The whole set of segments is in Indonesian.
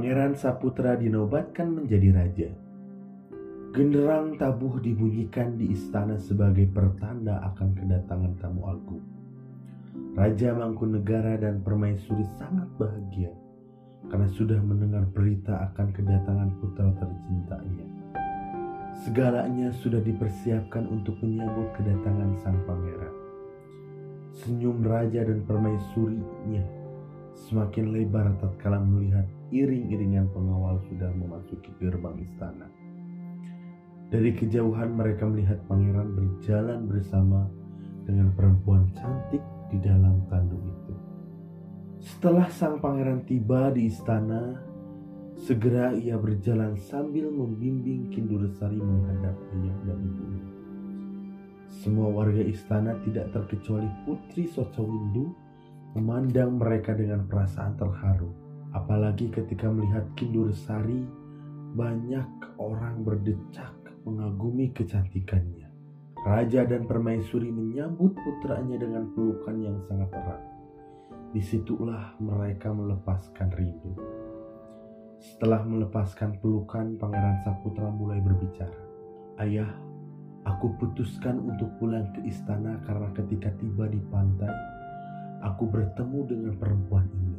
Pangeran Saputra dinobatkan menjadi raja. Genderang tabuh dibunyikan di istana sebagai pertanda akan kedatangan tamu agung. Raja Mangkunegara dan Permaisuri sangat bahagia karena sudah mendengar berita akan kedatangan putra tercintanya. Segalanya sudah dipersiapkan untuk menyambut kedatangan sang pangeran. Senyum raja dan permaisurinya semakin lebar tatkala melihat iring-iringan pengawal sudah memasuki gerbang istana. Dari kejauhan mereka melihat pangeran berjalan bersama dengan perempuan cantik di dalam tandu itu. Setelah sang pangeran tiba di istana, segera ia berjalan sambil membimbing Kindursari menghadap ayah dan ibunya. Semua warga istana tidak terkecuali Putri Socowindu memandang mereka dengan perasaan terharu. Apalagi ketika melihat Kindursari, banyak orang berdecak mengagumi kecantikannya. Raja dan permaisuri menyambut putranya dengan pelukan yang sangat erat. Di situlah mereka melepaskan rindu. Setelah melepaskan pelukan, Pangeran Saputra mulai berbicara. Ayah, aku putuskan untuk pulang ke istana karena ketika tiba di pantai, aku bertemu dengan perempuan ini.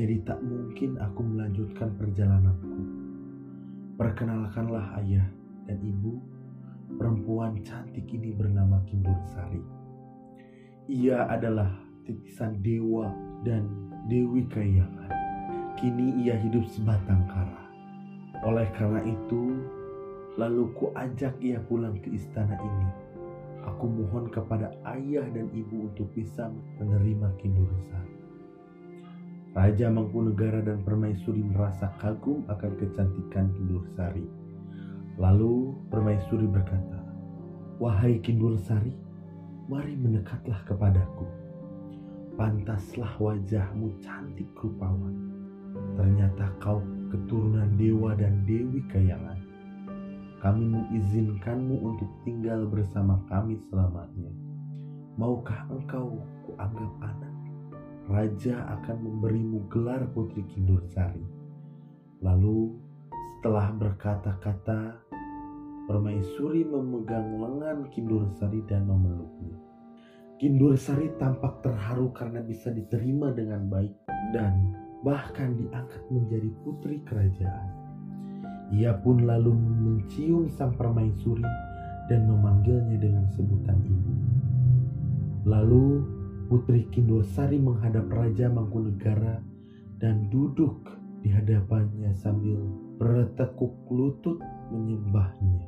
Jadi tak mungkin aku melanjutkan perjalananku. Perkenalkanlah ayah, dan ibu, perempuan cantik ini bernama Kindursari. Ia adalah titisan dewa dan Dewi Kayangan. Kini ia hidup sebatang kara. Oleh karena itu, lalu ku ajak ia pulang ke istana ini. Aku mohon kepada ayah dan ibu untuk bisa menerima Kindursari. Raja Mangkunegara dan Permaisuri merasa kagum akan kecantikan Kindursari Lalu permaisuri berkata, Wahai Kindur Sari, mari mendekatlah kepadaku. Pantaslah wajahmu cantik rupawan. Ternyata kau keturunan dewa dan dewi kayangan. Kami mengizinkanmu untuk tinggal bersama kami selamanya. Maukah engkau kuanggap anak? Raja akan memberimu gelar Putri Kindur Sari. Lalu setelah berkata-kata, Permaisuri memegang lengan Kindursari dan memeluknya. Kindursari tampak terharu karena bisa diterima dengan baik dan bahkan diangkat menjadi putri kerajaan. Ia pun lalu mencium sang permaisuri dan memanggilnya dengan sebutan ibu. Lalu Putri Kindursari menghadap Raja Mangkunegara dan duduk di hadapannya sambil bertekuk lutut menyembahnya.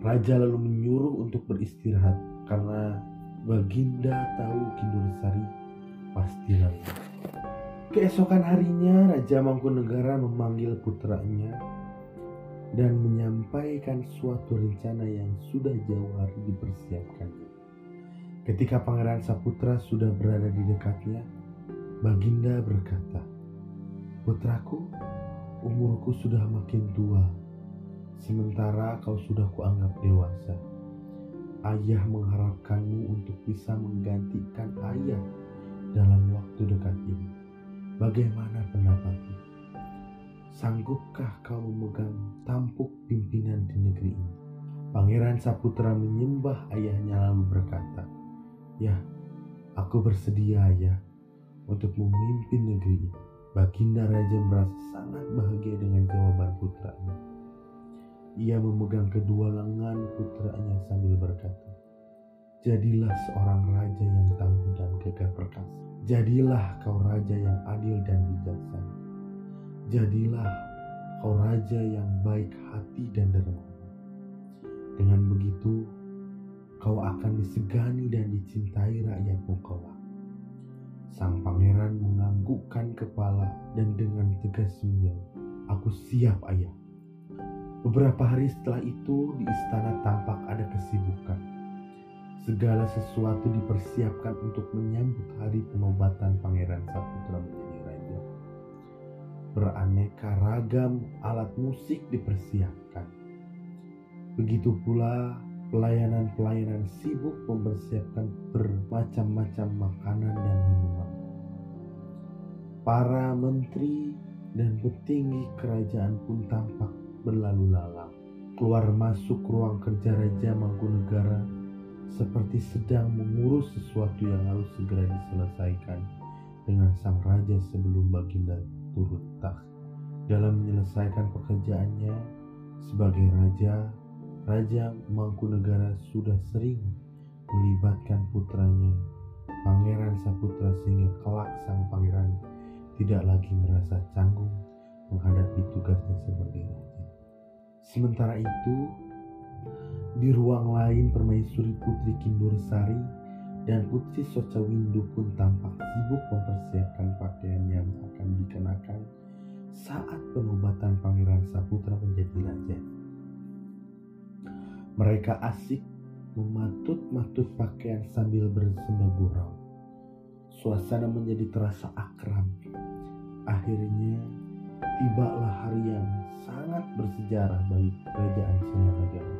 Raja lalu menyuruh untuk beristirahat karena Baginda tahu Kindursari pasti lelah. Keesokan harinya Raja Mangkunegara memanggil putranya dan menyampaikan suatu rencana yang sudah jauh hari dipersiapkannya. Ketika Pangeran Saputra sudah berada di dekatnya, Baginda berkata, "Putraku, umurku sudah makin tua Sementara kau sudah kuanggap dewasa, ayah mengharapkanmu untuk bisa menggantikan ayah dalam waktu dekat ini. Bagaimana pendapatmu? Sanggupkah kau memegang tampuk pimpinan di negeri ini? Pangeran Saputra menyembah ayahnya lalu berkata, Ya, aku bersedia ayah untuk memimpin negeri. Baginda Raja merasa sangat bahagia dengan jawaban putranya. Ia memegang kedua lengan putranya sambil berkata, Jadilah seorang raja yang tangguh dan gagah perkasa. Jadilah kau raja yang adil dan bijaksana. Jadilah kau raja yang baik hati dan dermawan. Dengan begitu, kau akan disegani dan dicintai rakyatmu kelak. Sang pangeran menganggukkan kepala dan dengan tegas menjawab, Aku siap ayah. Beberapa hari setelah itu di istana tampak ada kesibukan. Segala sesuatu dipersiapkan untuk menyambut hari penobatan Pangeran Saputra menjadi raja. Beraneka ragam alat musik dipersiapkan. Begitu pula pelayanan-pelayanan sibuk mempersiapkan bermacam-macam makanan dan minuman. Para menteri dan petinggi kerajaan pun tampak berlalu lalang. Keluar masuk ruang kerja Raja Mangkunegara seperti sedang mengurus sesuatu yang harus segera diselesaikan dengan sang raja sebelum baginda turun tak. Dalam menyelesaikan pekerjaannya sebagai raja, Raja Mangkunegara sudah sering melibatkan putranya, Pangeran Saputra sehingga kelak sang pangeran tidak lagi merasa canggung menghadapi tugasnya sebagai raja. Sementara itu, di ruang lain permaisuri Putri Kindursari dan Putri Socawindu pun tampak sibuk mempersiapkan pakaian yang akan dikenakan saat penobatan Pangeran Saputra menjadi raja. Mereka asik mematut-matut pakaian sambil bersembah gurau. Suasana menjadi terasa akrab. Akhirnya tibalah hari yang sangat bersejarah bagi kerajaan Singanagara.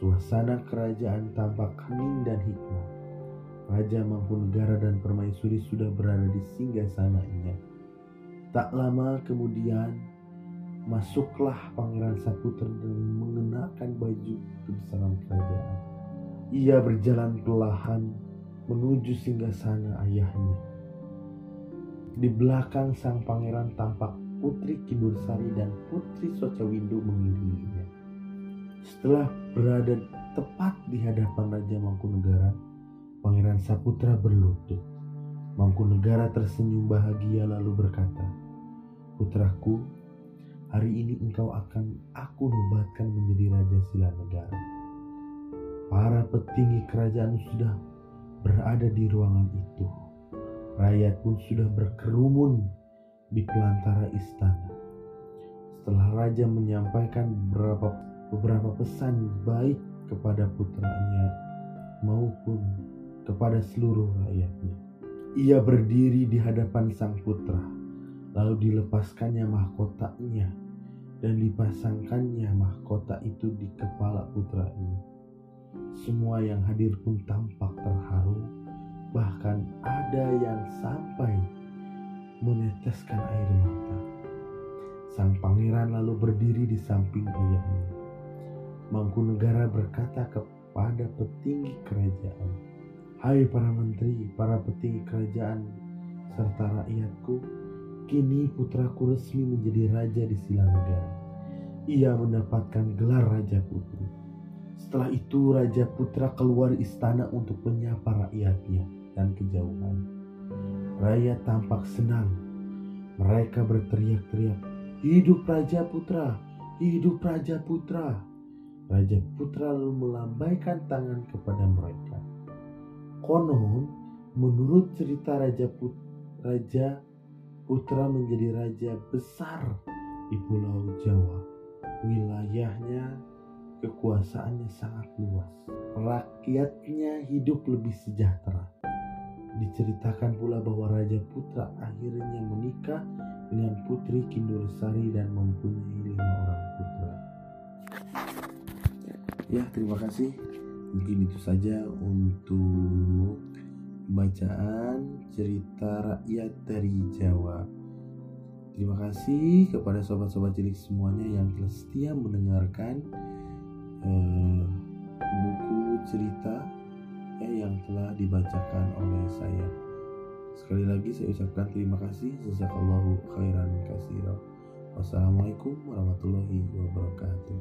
Suasana kerajaan tampak hening dan hikmat. Raja Mangkunegara dan Permaisuri sudah berada di singgah sananya. Tak lama kemudian, masuklah Pangeran Saputra dan mengenakan baju kebesaran kerajaan. Ia berjalan perlahan menuju singgah sana ayahnya. Di belakang sang pangeran tampak Putri Kindursari dan Putri Socawindu mengiringinya. Setelah berada tepat di hadapan Raja Mangkunegara, Pangeran Saputra berlutut. Mangkunegara tersenyum bahagia lalu berkata, Putraku, hari ini engkau akan aku nobatkan menjadi Raja Sila Negara. Para petinggi kerajaan sudah berada di ruangan itu. Rakyat pun sudah berkerumun di pelantara istana. Setelah raja menyampaikan beberapa beberapa pesan baik kepada putranya maupun kepada seluruh rakyatnya. Ia berdiri di hadapan sang putra, lalu dilepaskannya mahkotanya dan dipasangkannya mahkota itu di kepala putranya. Semua yang hadir pun tampak terharu, bahkan ada yang sampai meneteskan air mata. Sang pangeran lalu berdiri di samping ayahnya. Mangkunegara berkata kepada petinggi kerajaan, Hai para menteri, para petinggi kerajaan, serta rakyatku, kini putraku resmi menjadi raja di Sila Negara. Ia mendapatkan gelar Raja Putri. Setelah itu Raja Putra keluar istana untuk menyapa rakyatnya dan kejauhan. Rakyat tampak senang. Mereka berteriak-teriak, "Hidup Raja Putra! Hidup Raja Putra!" Raja Putra lalu melambaikan tangan kepada mereka. Konon, menurut cerita Raja Putra, Raja Putra menjadi raja besar di Pulau Jawa. Wilayahnya, kekuasaannya sangat luas. Rakyatnya hidup lebih sejahtera. Diceritakan pula bahwa Raja Putra akhirnya menikah dengan Putri Kindursari dan mempunyai lima orang putra. Ya, terima kasih. Mungkin itu saja untuk bacaan cerita rakyat dari Jawa. Terima kasih kepada sobat-sobat cilik semuanya yang telah setia mendengarkan uh, buku cerita ya, yang telah dibacakan oleh saya. Sekali lagi saya ucapkan terima kasih. Jazakallahu khairan kasiro. Wassalamualaikum warahmatullahi wabarakatuh.